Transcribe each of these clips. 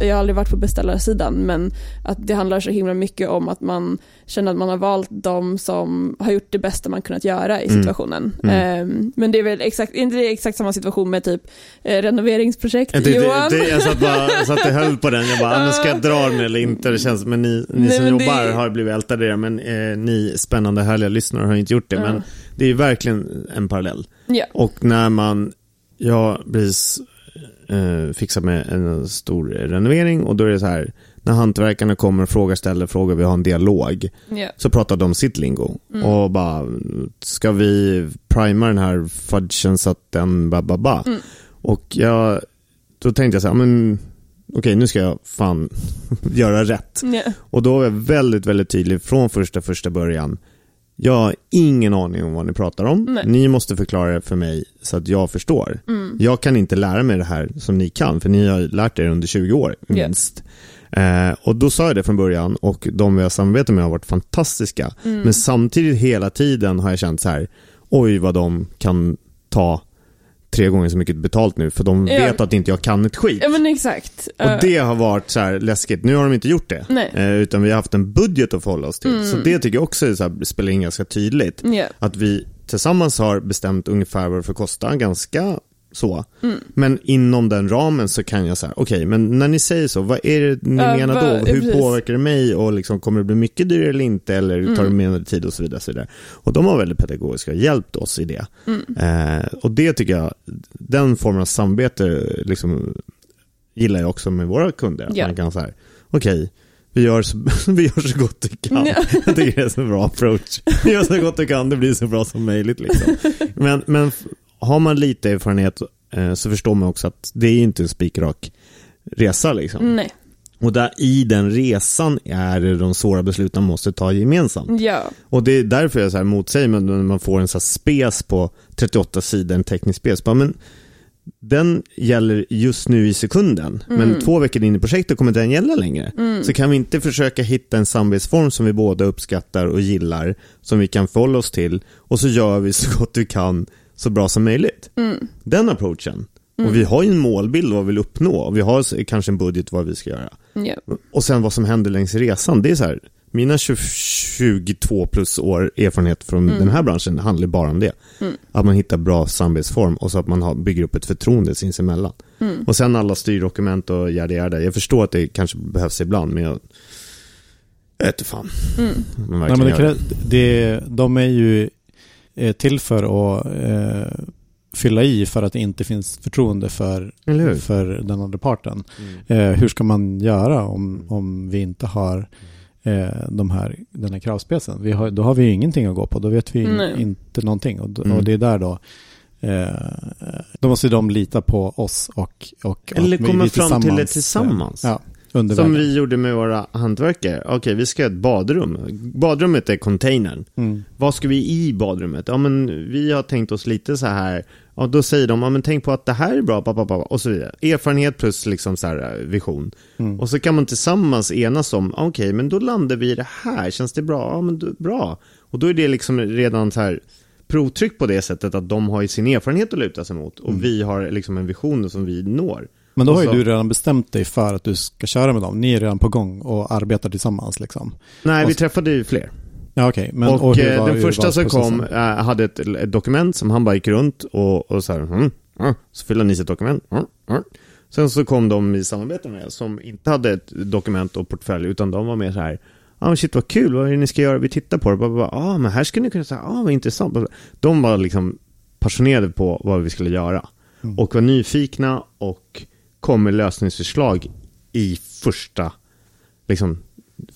jag har aldrig varit på beställarsidan, men att det handlar så himla mycket om att man känner att man har valt de som har gjort det bästa man kunnat göra i Mm. situationen. Mm. Eh, men det är väl exakt, inte det exakt samma situation med typ eh, renoveringsprojekt, Det, det, Johan? det, jag satt bara så att jag höll på den. Jag bara, ah, ska jag dra den eller inte? Det känns, men ni, ni Nej, som men det- jobbar har blivit ältade det, men eh, ni spännande härliga lyssnare har inte gjort det. Ja. Men det är verkligen en parallell. Ja. Och när man, jag precis eh, fixar med en stor renovering och då är det så här, när hantverkarna kommer och frågar, ställer frågor, vi har en dialog, Ja. så pratar de sitt lingo. Mm. Och bara, ska vi prima den här fudgen så att den ba, ba, ba. Mm. Och jag, då tänkte jag så här, men okej nu ska jag fan göra rätt. Ja. Och då var jag väldigt, väldigt tydlig från första, första början. Jag har ingen aning om vad ni pratar om. Nej. Ni måste förklara det för mig så att jag förstår. Mm. Jag kan inte lära mig det här som ni kan, för ni har lärt er under 20 år minst. Eh, och då sa jag det från början och de vi har samarbetat med har varit fantastiska. Mm. Men samtidigt hela tiden har jag känt så här, oj vad de kan ta tre gånger så mycket betalt nu, för de Ja. vet att inte jag kan ett skit. ja, men exakt. Och det har varit så här läskigt. Nu har de inte gjort det. Nej. Eh, utan vi har haft en budget att förhålla oss till. Mm. Så det tycker jag också är så här, spelar in ganska tydligt. Ja. Att vi tillsammans har bestämt ungefär vad det får kosta, ganska så. Mm. Men inom den ramen så kan jag säga, okej, men när ni säger så, vad är det ni Ja, menar vad- då? ja, Hur precis. påverkar det mig och liksom, kommer det bli mycket dyrare eller inte? Eller tar det Mm. mindre tid och så vidare. Så vidare. Och de har väldigt pedagogiska hjälpt oss i det. Mm. Eh, och det tycker jag, den formen av samarbete liksom, gillar jag också med våra kunder. Att Ja. man kan säga, okej, vi gör, så, vi gör så gott vi kan. Ja. Jag tycker det är så bra approach. Vi gör så gott vi kan, det blir så bra som möjligt. Liksom. Men, men har man lite erfarenhet eh, så förstår man också att det är inte en spikrak resa. Liksom. Nej. Och där, i den resan är det de svåra besluten man måste ta gemensamt. Ja. Och det är därför jag så här motsäger men när man får en så spes på 38 sidor, en teknisk spes. Bara, men den gäller just nu i sekunden, men Mm. två veckor in i projektet kommer den gälla längre. Mm. Så kan vi inte försöka hitta en samarbetsform som vi båda uppskattar och gillar, som vi kan förhålla oss till, och så gör vi så gott vi kan, så bra som möjligt. Mm. Den approachen. Mm. Och vi har ju en målbild vad vi vill uppnå, och vi har kanske en budget vad vi ska göra. Ja. Och sen vad som händer längs resan, det är så här, mina 20, 22 plus år erfarenhet från Mm. den här branschen handlar bara om det. Mm. Att man hittar bra samarbetsform och så att man har, bygger upp ett förtroende sinsemellan. Mm. Och sen alla styrdokument och yada. Jag förstår att det kanske behövs ibland, men jag... Jag vet inte fan. Mm. Nej, men det, det, de är ju eh, till för att eh, fylla i för att det inte finns förtroende för, för den andra parten. Mm. Eh, hur ska man göra om, om vi inte har eh, de här, den här kravspecen? Vi har, då har vi ju ingenting att gå på. Då vet vi Nej. inte någonting. Och, Mm. och det är där då eh, då måste de lita på oss och, och Eller komma fram till det tillsammans. Ja, Som vi gjorde med våra hantverkare. Okej, vi ska ha ett badrum. Badrummet är containern. Mm. Vad ska vi i badrummet? Ja, men vi har tänkt oss lite så här. Ja, då säger de, ja men tänk på att det här är bra, pappa, och så vidare. Erfarenhet plus liksom så här eh, vision. Mm. Och så kan man tillsammans enas om, okej, men då landar vi i det här, känns det bra? Ja, men då, bra. Och då är det liksom redan så här provtryck på det sättet att de har ju sin erfarenhet att luta sig mot och Mm. vi har liksom en vision som vi når. Men då har Och ju så- du redan bestämt dig för att du ska köra med dem. Ni är redan på gång och arbetar tillsammans liksom. Nej, Och vi så- träffade ju fler. Ja, okej. Men, och hur eh, var- den första som kom eh, hade ett, ett dokument som han bara gick runt och, och så här, mm, mm, så fyllde han i sitt dokument. Mm, mm. Sen så kom de i samarbete med som inte hade ett dokument och portfölj utan de var mer så här, ja ah, shit vad kul, vad är det ni ska göra? Vi tittar på det, bara, bara, ah, men här ska ni kunna säga, ah vad intressant. De var liksom passionerade på vad vi skulle göra Mm. och var nyfikna och kom med lösningsförslag i första, liksom,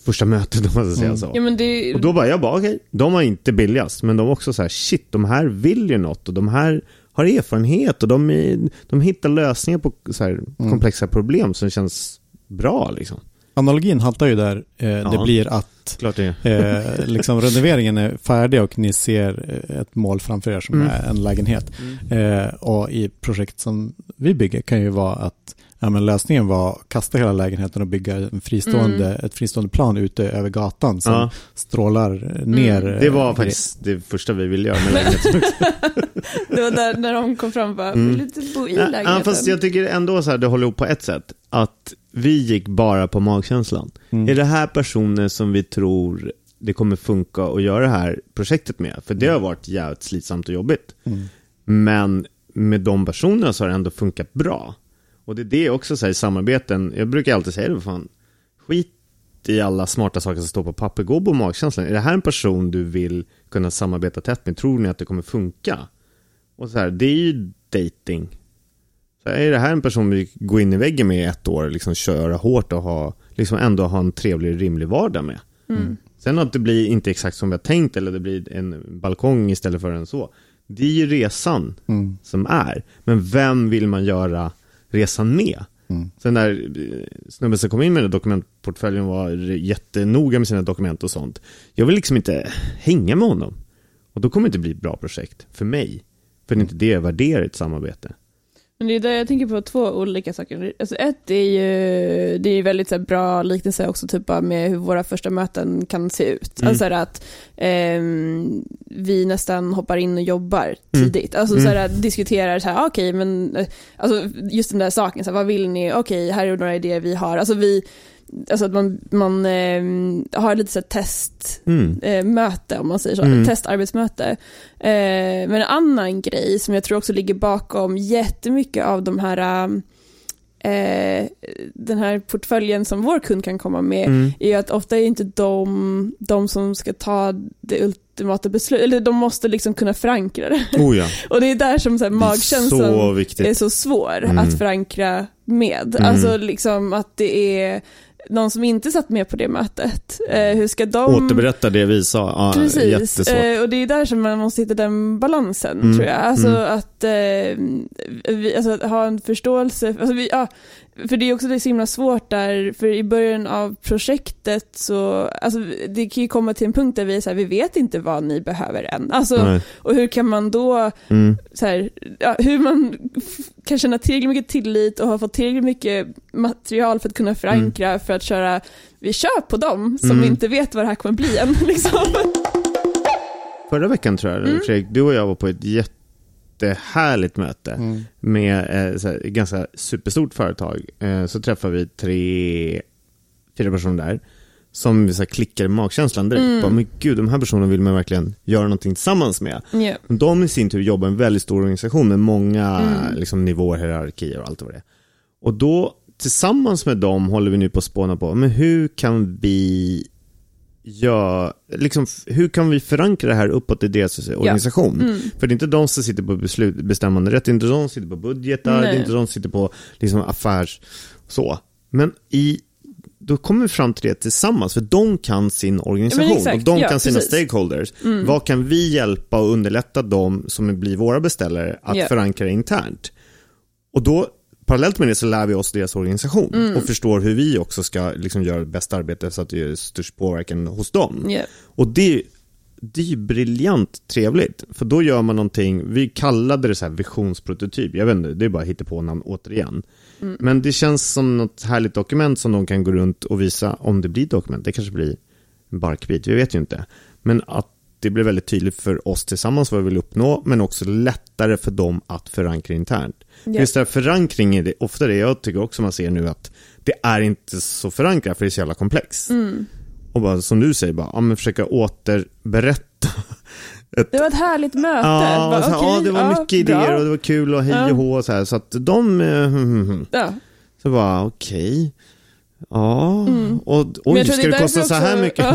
första mötet om man ska säga Mm. så. ja, men det Och då bara, jag bara okej, de var inte billigast, men de var också så här, shit, de här vill ju något och de här har erfarenhet och de, är, de hittar lösningar på så här komplexa problem som känns bra liksom. Analogin haltar ju där. Eh, Det Ja. blir att Klart det eh, liksom renoveringen är färdig och ni ser eh, ett mål framför er som Mm. är en lägenhet. Eh, och i projekt som vi bygger kan ju vara att ja, men lösningen var att kasta hela lägenheten och bygga en fristående, Mm. ett fristående plan ute över gatan som Ja. strålar ner. Mm. Det var eh, faktiskt det första vi ville göra med lägenheten. Det var där när de kom fram och bara, Mm. vill du inte bo i Ja, lägenheten? Ja, fast jag tycker ändå så här, det håller ihop på ett sätt. att vi gick bara på magkänslan. Mm. Är det här personer som vi tror det kommer funka att göra det här projektet med? För det har varit jävligt slitsamt och jobbigt. Mm. Men med de personerna så har det ändå funkat bra. Och det är det också så här, i samarbeten, jag brukar alltid säga det, fan, skit i alla smarta saker som står på papper, gå på magkänslan. Är det här en person du vill kunna samarbeta tätt med? Tror ni att det kommer funka? Och så här, det är ju dating. Så är det här en person vi går in i väggen med i ett år, liksom köra hårt och ha, liksom ändå ha en trevlig, rimlig vardag med. Mm. Sen att det blir inte exakt som vi har tänkt eller det blir en balkong istället för en så. Det är ju resan Mm. som är. Men vem vill man göra resan med? Mm. Sen när eh, snubben som kom in med den dokumentportföljen var jättenoga med sina dokument och sånt. Jag vill liksom inte hänga med honom. Och då kommer det inte bli ett bra projekt för mig. För det är inte det jag värderar i ett samarbete. Men det är där jag tänker på två olika saker. Alltså ett är ju, det är väldigt så här, bra liknelse också typ med hur våra första möten kan se ut. Mm. Alltså att ehm, vi nästan hoppar in och jobbar Mm. tidigt. Alltså Mm. så här, diskuterar så här, okej men, eh, alltså just den där saken, så här, vad vill ni? Okej, här är några idéer vi har. Alltså vi, alltså att man, man ehm, har lite så här test, Mm. eh, om man säger så, Mm. testarbetsmöte. Eh, men en annan grej som jag tror också ligger bakom jättemycket av de här eh, den här portföljen som vår kund kan komma med Mm. är att ofta är inte de, de som ska ta det ultimata beslutet, eller de måste liksom kunna förankra det. Oh ja, Och det är där som så här, magkänslan så är så svår Mm. att förankra med. Mm. Alltså liksom att det är någon som inte satt med på det mötet. Eh, hur ska de... Återberätta det vi sa. Ja, Precis, eh, och det är där som man måste hitta den balansen Mm, tror jag. Alltså mm. att, eh, vi, alltså att ha en förståelse, alltså vi, ja, för det är också det är så himla svårt där, för i början av projektet så, alltså det kan ju komma till en punkt där vi är så här, vi vet inte vad ni behöver än. Alltså, Nej. och hur kan man då, Mm. så här, ja, hur man kan känna tillräckligt mycket tillit och ha fått tillräckligt mycket material för att kunna förankra, för att köra, vi kör på dem som Mm. inte vet vad det här kommer bli än. Liksom. Förra veckan tror jag, Mm. Fredrik, du och jag var på ett jättehärligt möte. Mm. med eh, ett ganska superstort företag eh, så träffar vi tre, fyra personer där som så här, klickar i magkänslan direkt. Mm. Bara, men gud, de här personerna vill man verkligen göra någonting tillsammans med. Ja. De i sin tur jobbar i en väldigt stor organisation med många Mm. liksom, nivåer, hierarkier och allt vad det är. Och då tillsammans med dem håller vi nu på att spåna på, men hur kan vi gör, liksom, hur kan vi förankra det här uppåt i deras organisation? Mm. För det är inte de som sitter på beslut, bestämmande rätt, det är inte de som sitter på budgetar, det Nej. är inte de som sitter på liksom, affärs... Så. Men i, då kommer vi fram till det tillsammans, för de kan sin organisation exakt. och de Ja, kan sina precis. stakeholders. Mm. Vad kan vi hjälpa och underlätta dem som blir våra beställare att Ja. förankra internt? Och då, parallellt med det så lär vi oss deras organisation Mm. och förstår hur vi också ska liksom, göra bäst arbete så att det gör störst påverkan hos dem. Ja. Och det, det är ju briljant trevligt, för då gör man någonting, vi kallade det så här visionsprototyp, jag vet inte, det är bara hittepånamn återigen. Mm. Men det känns som något härligt dokument som de kan gå runt och visa om det blir dokument, det kanske blir en barkbit, vi vet ju inte. Men att det blir väldigt tydligt för oss tillsammans vad vi vill uppnå, men också lättare för dem att förankra internt. Ja. Just det här förankring är det, ofta det jag tycker också man ser nu att det är inte så förankrat för det är så jävla komplext. Mm. Och bara som du säger, bara, ja, men försöka återberätta. Ett, Det var ett härligt möte. ja, Bara, här, okej, ja, det var ja, mycket bra. idéer och det var kul och hej Ja. och hå så här. Så att de, hmm. Ja. så bara okej. Ja, Mm. och Men oj, ska det det kosta så här också- mycket?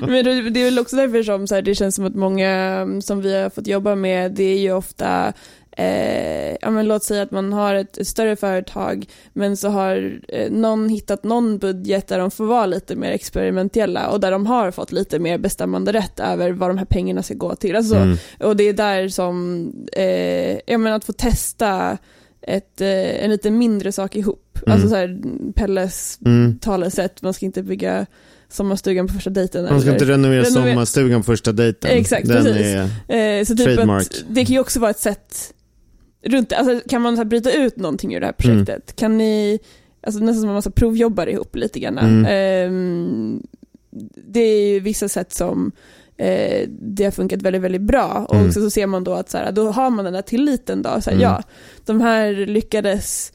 Men det, är väl också därför som så här, det känns som att många som vi har fått jobba med, det är ju ofta Eh, ja, men låt säga att man har ett, större företag men så har eh, någon hittat någon budget där de får vara lite mer experimentella och där de har fått lite mer bestämmande rätt över vad de här pengarna ska gå till. Alltså, Mm. Och det är där som, eh, jag menar att få testa ett, eh, en lite mindre sak ihop. Mm. Alltså så här, Pelles Mm. talesätt, man ska inte bygga sommarstugan på första dejten. Man ska eller- inte renovera Renover- sommarstugan på första dejten. Exakt, Den precis. är, Eh, så typ att det kan ju också vara ett sätt runt. Alltså, kan man så här bryta ut någonting ur det här projektet? Mm. Kan ni, alltså nästan som att man så provjobbar ihop lite grann. Mm. Ehm, det är ju vissa sätt som eh, det har funkat väldigt, väldigt bra. Och Mm. så ser man då att så här, då har man den där tilliten då. Så här, Mm. Ja, de här lyckades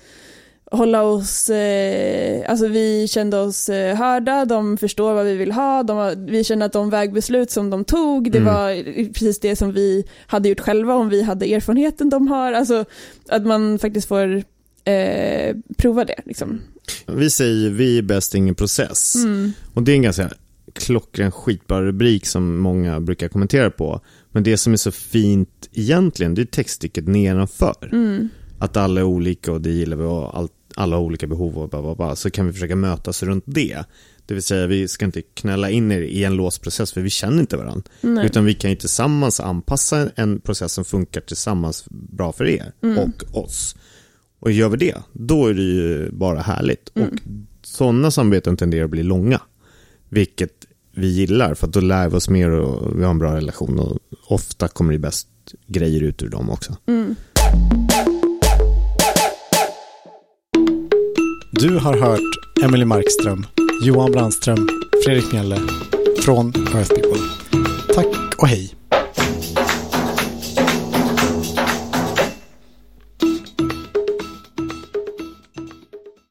hålla oss, eh, alltså vi kände oss eh, hörda, de förstår vad vi vill ha, de, vi kände att de vägbeslut som de tog, det Mm. var precis det som vi hade gjort själva om vi hade erfarenheten de har, alltså att man faktiskt får eh, prova det liksom. Vi säger vi är bäst, ingen process. Mm. Och det är en ganska klockren skitbra rubrik som många brukar kommentera på. Men det som är så fint egentligen, det är textstycket nedanför. Mm. Att alla är olika och det gillar vi och allt, alla har olika behov och bla, bla, bla. Så kan vi försöka mötas runt det. Det vill säga vi ska inte knälla in er i en låst process för vi känner inte varandra. Nej. Utan vi kan ju tillsammans anpassa en process som funkar tillsammans bra för er Mm. och oss. Och gör vi det, då är det ju bara härligt. Mm. Och sådana samarbeten tenderar att bli långa. Vilket vi gillar för att då lär vi oss mer och vi har en bra relation och ofta kommer det bäst grejer ut ur dem också. Mm. Du har hört Emily Markström, Johan Brandström, Fredrik Mjelle från Earth People. Tack och hej!